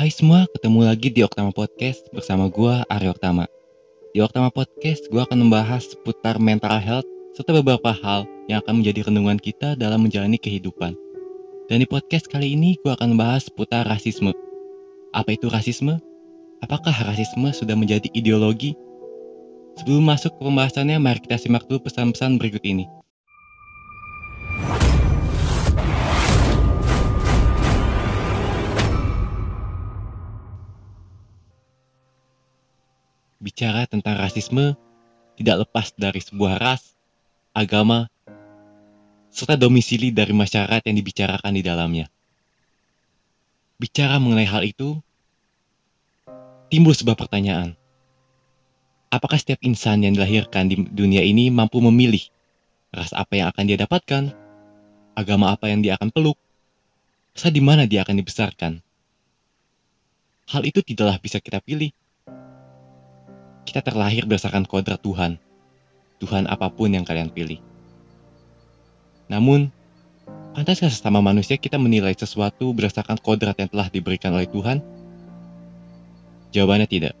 Hai semua, ketemu lagi di Oktama Podcast bersama gue Aryo Oktama. Di Oktama Podcast, gue akan membahas seputar mental health serta beberapa hal yang akan menjadi renungan kita dalam menjalani kehidupan. Dan di podcast kali ini, gue akan membahas seputar rasisme. Apa itu rasisme? Apakah rasisme sudah menjadi ideologi? Sebelum masuk ke pembahasannya, mari kita simak dulu pesan-pesan berikut ini. Bicara tentang rasisme tidak lepas dari sebuah ras, agama, serta domisili dari masyarakat yang dibicarakan di dalamnya. Bicara mengenai hal itu, timbul sebuah pertanyaan. Apakah setiap insan yang dilahirkan di dunia ini mampu memilih ras apa yang akan dia dapatkan, agama apa yang dia akan peluk, serta di mana dia akan dibesarkan? Hal itu tidaklah bisa kita pilih kita terlahir berdasarkan kodrat Tuhan. Tuhan apa pun yang kalian pilih. Namun, pantaskah sesama manusia kita menilai sesuatu berdasarkan kodrat yang telah diberikan oleh Tuhan? Jawabannya tidak.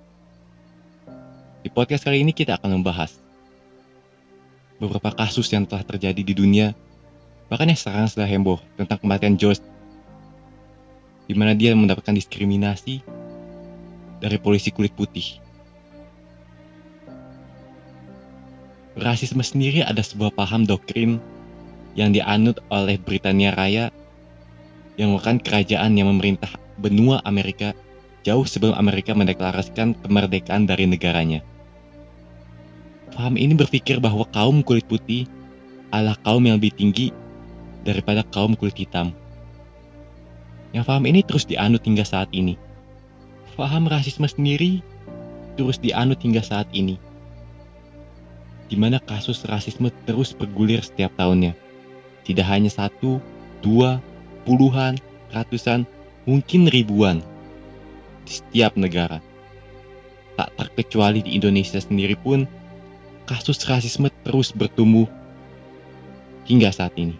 Di podcast kali ini kita akan membahas beberapa kasus yang telah terjadi di dunia, bahkan yang sekarang sudah heboh tentang kematian George, di mana dia mendapatkan diskriminasi dari polisi kulit putih. Rasisme sendiri ada sebuah paham doktrin yang dianut oleh Britania Raya yang merupakan kerajaan yang memerintah benua Amerika jauh sebelum Amerika mendeklarasikan kemerdekaan dari negaranya. Paham ini berpikir bahwa kaum kulit putih adalah kaum yang lebih tinggi daripada kaum kulit hitam. Yang paham ini terus dianut hingga saat ini. Paham rasisme sendiri terus dianut hingga saat ini di mana kasus rasisme terus bergulir setiap tahunnya. Tidak hanya satu, dua, puluhan, ratusan, mungkin ribuan di setiap negara. Tak terkecuali di Indonesia sendiri pun, kasus rasisme terus bertumbuh hingga saat ini.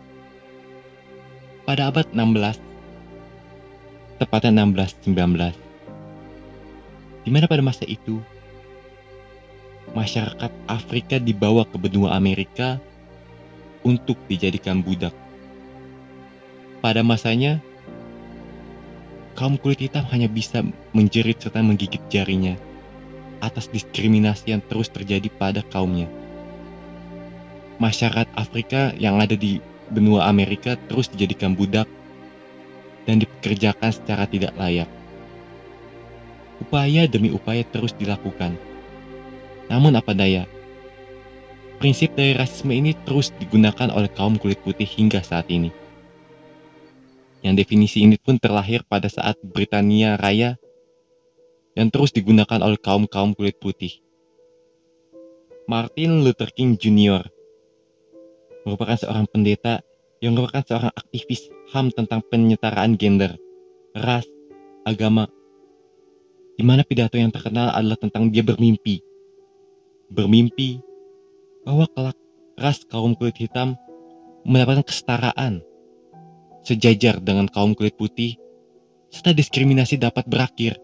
Pada abad 16, tepatnya 16-19, di mana pada masa itu masyarakat Afrika dibawa ke benua Amerika untuk dijadikan budak. Pada masanya, kaum kulit hitam hanya bisa menjerit serta menggigit jarinya atas diskriminasi yang terus terjadi pada kaumnya. Masyarakat Afrika yang ada di benua Amerika terus dijadikan budak dan dipekerjakan secara tidak layak. Upaya demi upaya terus dilakukan namun apa daya, prinsip dari rasisme ini terus digunakan oleh kaum kulit putih hingga saat ini. Yang definisi ini pun terlahir pada saat Britania Raya yang terus digunakan oleh kaum-kaum kulit putih. Martin Luther King Jr. merupakan seorang pendeta yang merupakan seorang aktivis HAM tentang penyetaraan gender, ras, agama, di mana pidato yang terkenal adalah tentang dia bermimpi bermimpi bahwa kelak ras kaum kulit hitam mendapatkan kesetaraan sejajar dengan kaum kulit putih serta diskriminasi dapat berakhir.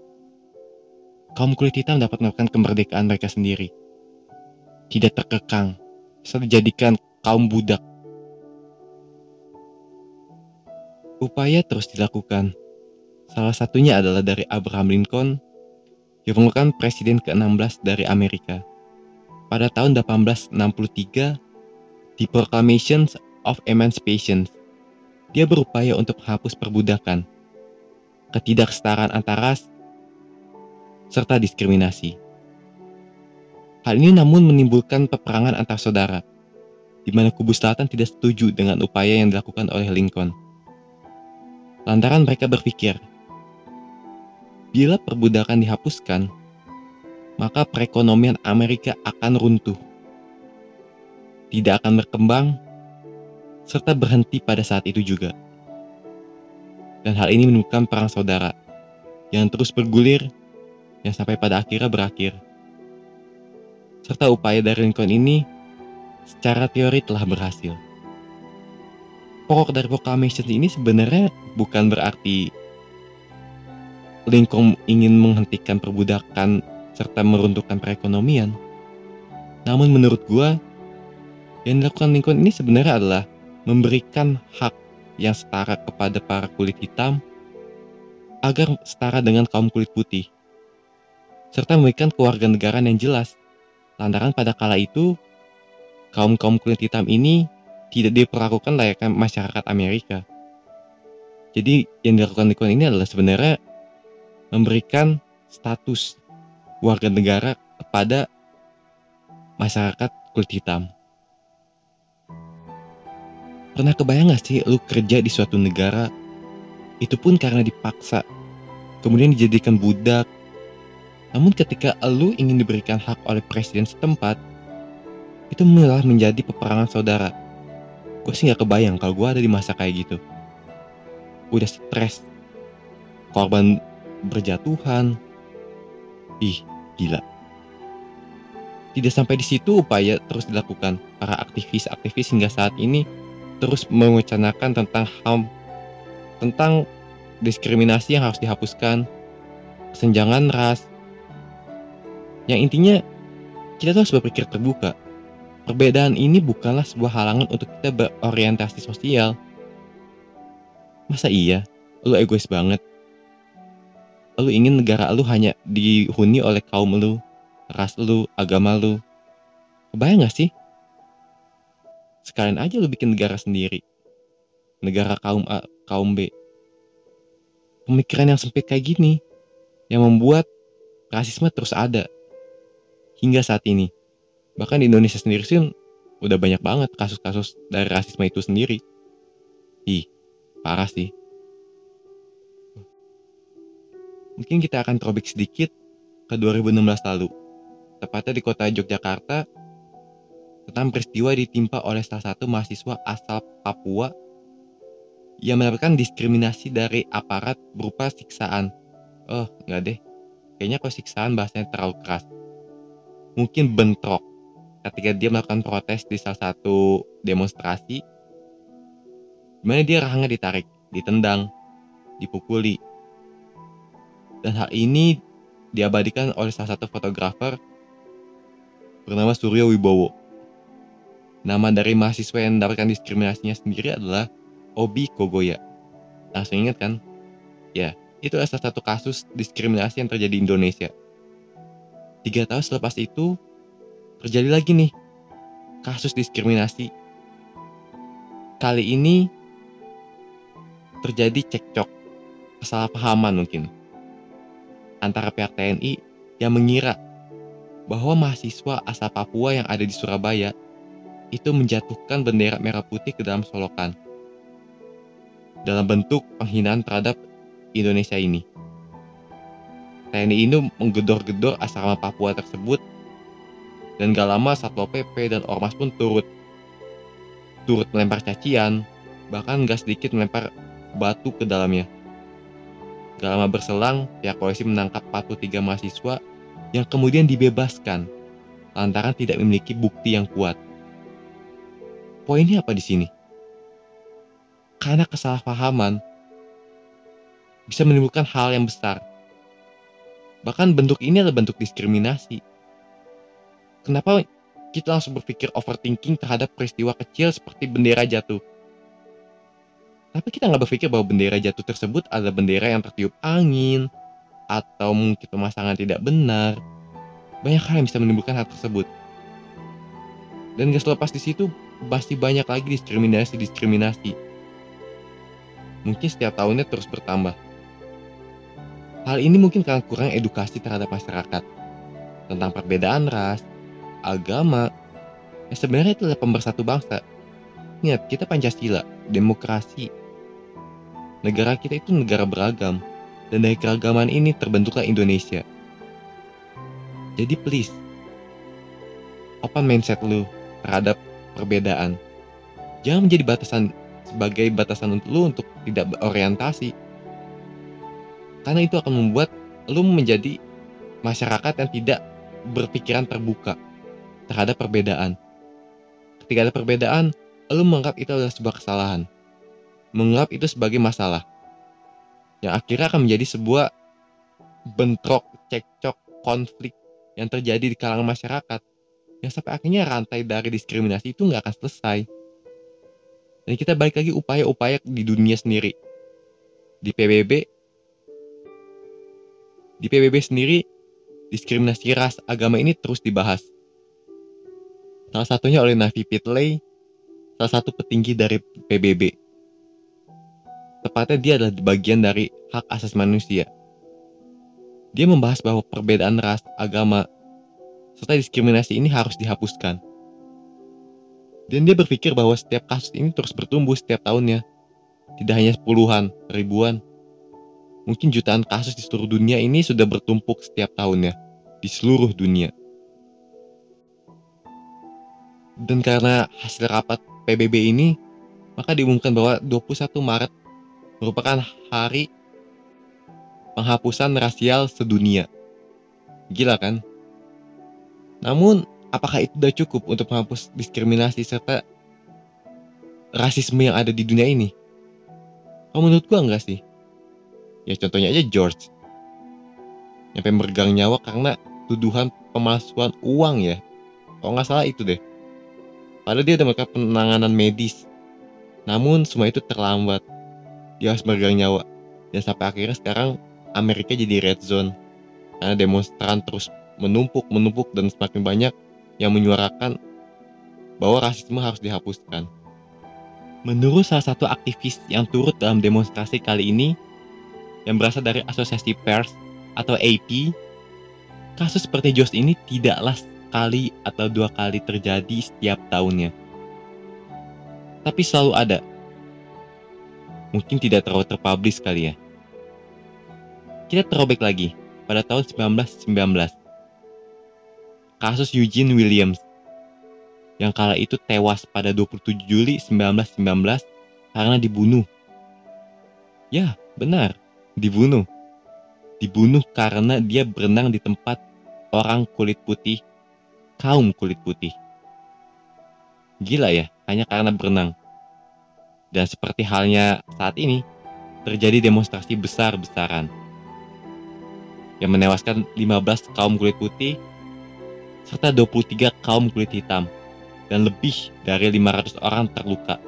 Kaum kulit hitam dapat melakukan kemerdekaan mereka sendiri. Tidak terkekang serta dijadikan kaum budak. Upaya terus dilakukan. Salah satunya adalah dari Abraham Lincoln yang merupakan presiden ke-16 dari Amerika pada tahun 1863 di Proclamation of Emancipation. Dia berupaya untuk menghapus perbudakan, ketidaksetaraan antara serta diskriminasi. Hal ini namun menimbulkan peperangan antar saudara, di mana kubu selatan tidak setuju dengan upaya yang dilakukan oleh Lincoln. Lantaran mereka berpikir, bila perbudakan dihapuskan, maka perekonomian Amerika akan runtuh, tidak akan berkembang, serta berhenti pada saat itu juga. Dan hal ini menimbulkan perang saudara yang terus bergulir yang sampai pada akhirnya berakhir. Serta upaya dari Lincoln ini secara teori telah berhasil. Pokok dari proclamation ini sebenarnya bukan berarti Lincoln ingin menghentikan perbudakan serta meruntuhkan perekonomian. Namun menurut gua, yang dilakukan Lincoln ini sebenarnya adalah memberikan hak yang setara kepada para kulit hitam agar setara dengan kaum kulit putih. Serta memberikan kewarganegaraan yang jelas. Lantaran pada kala itu, kaum-kaum kulit hitam ini tidak diperlakukan layaknya masyarakat Amerika. Jadi yang dilakukan Lincoln ini adalah sebenarnya memberikan status warga negara kepada masyarakat kulit hitam. Pernah kebayang gak sih lu kerja di suatu negara, itu pun karena dipaksa, kemudian dijadikan budak. Namun ketika lu ingin diberikan hak oleh presiden setempat, itu malah menjadi peperangan saudara. Gue sih gak kebayang kalau gue ada di masa kayak gitu. Udah stres, korban berjatuhan. Ih, gila. Tidak sampai di situ upaya terus dilakukan. Para aktivis-aktivis hingga saat ini terus mewacanakan tentang HAM, tentang diskriminasi yang harus dihapuskan, kesenjangan ras. Yang intinya, kita harus berpikir terbuka. Perbedaan ini bukanlah sebuah halangan untuk kita berorientasi sosial. Masa iya? Lu egois banget lu ingin negara lu hanya dihuni oleh kaum lu, ras lu, agama lu. Kebayang gak sih? Sekalian aja lu bikin negara sendiri. Negara kaum A, kaum B. Pemikiran yang sempit kayak gini yang membuat rasisme terus ada hingga saat ini. Bahkan di Indonesia sendiri sih udah banyak banget kasus-kasus dari rasisme itu sendiri. Ih, parah sih. Mungkin kita akan terobik sedikit ke 2016 lalu, tepatnya di kota Yogyakarta, tentang peristiwa ditimpa oleh salah satu mahasiswa asal Papua yang mendapatkan diskriminasi dari aparat berupa siksaan. Oh, enggak deh. Kayaknya kok siksaan bahasanya terlalu keras. Mungkin bentrok ketika dia melakukan protes di salah satu demonstrasi. Di mana dia rahangnya ditarik, ditendang, dipukuli, dan hal ini diabadikan oleh salah satu fotografer bernama Suryo Wibowo. Nama dari mahasiswa yang mendapatkan diskriminasinya sendiri adalah Obi Kogoya. Langsung ingat kan? Ya, itu adalah salah satu kasus diskriminasi yang terjadi di Indonesia. Tiga tahun selepas itu, terjadi lagi nih kasus diskriminasi. Kali ini terjadi cekcok, kesalahpahaman mungkin antara pihak TNI yang mengira bahwa mahasiswa asal Papua yang ada di Surabaya itu menjatuhkan bendera merah putih ke dalam solokan dalam bentuk penghinaan terhadap Indonesia ini. TNI ini menggedor-gedor asrama Papua tersebut dan gak lama Satpol PP dan Ormas pun turut turut melempar cacian, bahkan gak sedikit melempar batu ke dalamnya. Gak lama berselang, pihak polisi menangkap 43 mahasiswa yang kemudian dibebaskan lantaran tidak memiliki bukti yang kuat. Poinnya apa di sini? Karena kesalahpahaman bisa menimbulkan hal yang besar. Bahkan bentuk ini adalah bentuk diskriminasi. Kenapa kita langsung berpikir overthinking terhadap peristiwa kecil seperti bendera jatuh? Tapi kita nggak berpikir bahwa bendera jatuh tersebut adalah bendera yang tertiup angin atau mungkin pemasangan tidak benar. Banyak hal yang bisa menimbulkan hal tersebut. Dan gak selepas di situ pasti banyak lagi diskriminasi-diskriminasi. Mungkin setiap tahunnya terus bertambah. Hal ini mungkin karena kurang edukasi terhadap masyarakat tentang perbedaan ras, agama, yang sebenarnya itu adalah pemersatu bangsa. Ingat, kita Pancasila, demokrasi, negara kita itu negara beragam, dan dari keragaman ini terbentuklah Indonesia. Jadi please, open mindset lu terhadap perbedaan. Jangan menjadi batasan sebagai batasan untuk lu untuk tidak berorientasi. Karena itu akan membuat lu menjadi masyarakat yang tidak berpikiran terbuka terhadap perbedaan. Ketika ada perbedaan, lu menganggap itu adalah sebuah kesalahan menganggap itu sebagai masalah yang akhirnya akan menjadi sebuah bentrok, cekcok, konflik yang terjadi di kalangan masyarakat. Yang sampai akhirnya rantai dari diskriminasi itu nggak akan selesai. Dan kita balik lagi upaya-upaya di dunia sendiri. Di PBB, di PBB sendiri, diskriminasi ras agama ini terus dibahas. Salah satunya oleh Navi Pitley, salah satu petinggi dari PBB. Tepatnya dia adalah bagian dari hak asasi manusia. Dia membahas bahwa perbedaan ras, agama, serta diskriminasi ini harus dihapuskan. Dan dia berpikir bahwa setiap kasus ini terus bertumbuh setiap tahunnya. Tidak hanya puluhan, ribuan, mungkin jutaan kasus di seluruh dunia ini sudah bertumpuk setiap tahunnya di seluruh dunia. Dan karena hasil rapat PBB ini, maka diumumkan bahwa 21 Maret merupakan hari penghapusan rasial sedunia. Gila kan? Namun, apakah itu sudah cukup untuk menghapus diskriminasi serta rasisme yang ada di dunia ini? Kalau menurut gua enggak sih. Ya contohnya aja George. Yang meregang nyawa karena tuduhan pemalsuan uang ya. Kalau nggak salah itu deh. Padahal dia udah melakukan penanganan medis. Namun semua itu terlambat. Dia harus meregang nyawa. Dan sampai akhirnya sekarang Amerika jadi red zone karena demonstran terus menumpuk menumpuk dan semakin banyak yang menyuarakan bahwa rasisme harus dihapuskan. Menurut salah satu aktivis yang turut dalam demonstrasi kali ini, yang berasal dari Asosiasi Pers atau AP, kasus seperti Josh ini tidaklah sekali atau dua kali terjadi setiap tahunnya. Tapi selalu ada. Mungkin tidak terlalu terpublish kali ya. Kita terobek lagi pada tahun 1919. Kasus Eugene Williams yang kala itu tewas pada 27 Juli 1919 karena dibunuh. Ya, benar, dibunuh. Dibunuh karena dia berenang di tempat orang kulit putih, kaum kulit putih. Gila ya, hanya karena berenang. Dan seperti halnya saat ini, terjadi demonstrasi besar-besaran yang menewaskan 15 kaum kulit putih serta 23 kaum kulit hitam dan lebih dari 500 orang terluka.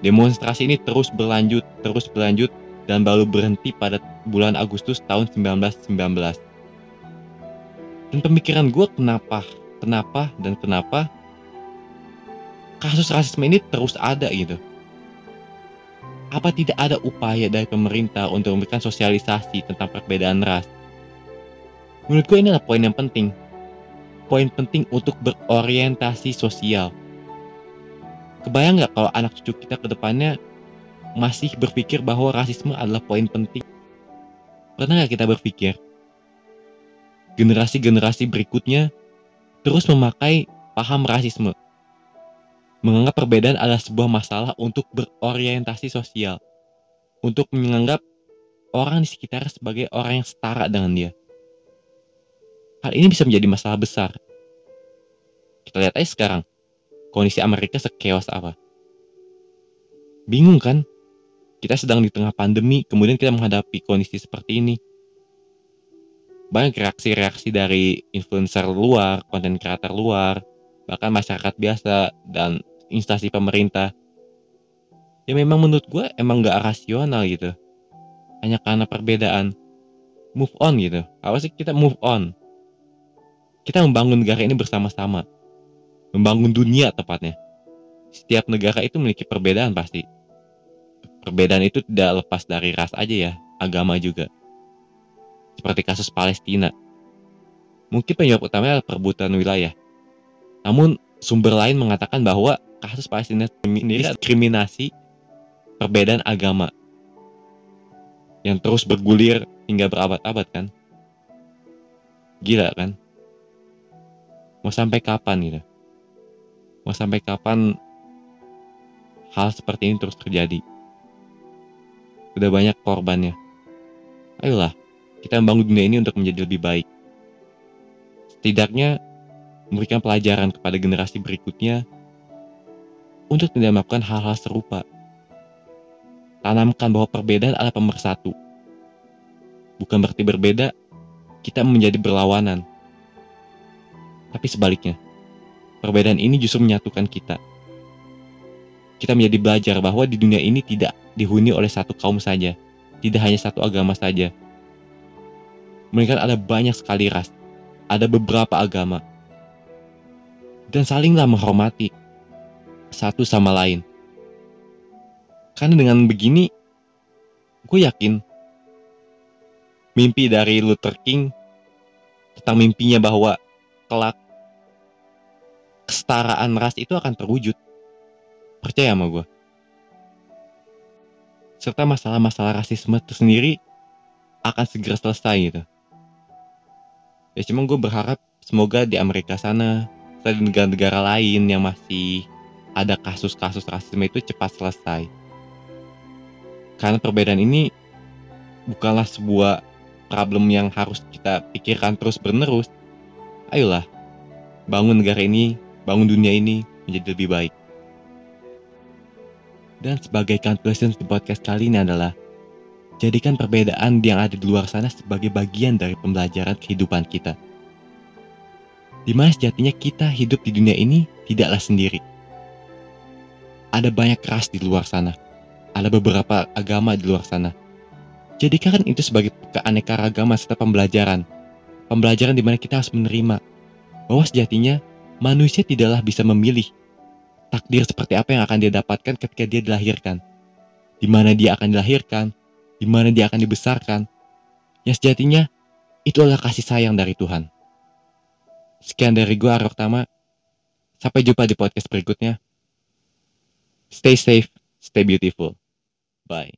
Demonstrasi ini terus berlanjut, terus berlanjut dan baru berhenti pada bulan Agustus tahun 1919. Dan pemikiran gue kenapa, kenapa, dan kenapa kasus rasisme ini terus ada gitu apa tidak ada upaya dari pemerintah untuk memberikan sosialisasi tentang perbedaan ras? Menurutku ini adalah poin yang penting. Poin penting untuk berorientasi sosial. Kebayang nggak kalau anak cucu kita ke depannya masih berpikir bahwa rasisme adalah poin penting? Pernah nggak kita berpikir generasi-generasi berikutnya terus memakai paham rasisme? Menganggap perbedaan adalah sebuah masalah untuk berorientasi sosial, untuk menganggap orang di sekitar sebagai orang yang setara dengan dia. Hal ini bisa menjadi masalah besar. Kita lihat aja sekarang, kondisi Amerika sekeos apa. Bingung kan? Kita sedang di tengah pandemi, kemudian kita menghadapi kondisi seperti ini. Banyak reaksi-reaksi dari influencer luar, konten kreator luar, bahkan masyarakat biasa dan instansi pemerintah. Ya memang menurut gue emang gak rasional gitu. Hanya karena perbedaan. Move on gitu. Apa sih kita move on? Kita membangun negara ini bersama-sama. Membangun dunia tepatnya. Setiap negara itu memiliki perbedaan pasti. Perbedaan itu tidak lepas dari ras aja ya agama juga. Seperti kasus Palestina. Mungkin penyebab utamanya adalah perebutan wilayah. Namun sumber lain mengatakan bahwa kasus Palestina ini diskriminasi perbedaan agama yang terus bergulir hingga berabad-abad kan? Gila kan? Mau sampai kapan gitu? Mau sampai kapan hal seperti ini terus terjadi? Udah banyak korbannya. Ayolah kita membangun dunia ini untuk menjadi lebih baik. Setidaknya memberikan pelajaran kepada generasi berikutnya untuk tidak melakukan hal-hal serupa. Tanamkan bahwa perbedaan adalah pemersatu. bukan berarti berbeda, kita menjadi berlawanan. Tapi sebaliknya, perbedaan ini justru menyatukan kita. Kita menjadi belajar bahwa di dunia ini tidak dihuni oleh satu kaum saja, tidak hanya satu agama saja. Melainkan ada banyak sekali ras, ada beberapa agama. Dan salinglah menghormati satu sama lain. Karena dengan begini, gue yakin mimpi dari Luther King tentang mimpinya bahwa kelak kesetaraan ras itu akan terwujud. Percaya sama gue. Serta masalah-masalah rasisme itu sendiri akan segera selesai gitu. Ya cuma gue berharap semoga di Amerika sana, dan di negara-negara lain yang masih ada kasus-kasus rasisme itu cepat selesai. Karena perbedaan ini bukanlah sebuah problem yang harus kita pikirkan terus menerus. Ayolah, bangun negara ini, bangun dunia ini menjadi lebih baik. Dan sebagai conclusion di podcast kali ini adalah jadikan perbedaan yang ada di luar sana sebagai bagian dari pembelajaran kehidupan kita. Di mana sejatinya kita hidup di dunia ini tidaklah sendiri. Ada banyak ras di luar sana. Ada beberapa agama di luar sana. Jadikan itu sebagai keanekaragaman serta pembelajaran. Pembelajaran di mana kita harus menerima bahwa sejatinya manusia tidaklah bisa memilih takdir seperti apa yang akan dia dapatkan ketika dia dilahirkan. Di mana dia akan dilahirkan, di mana dia akan dibesarkan. Yang sejatinya itu adalah kasih sayang dari Tuhan. Sekian dari gue Arok Tama. Sampai jumpa di podcast berikutnya. Stay safe, stay beautiful. Bye.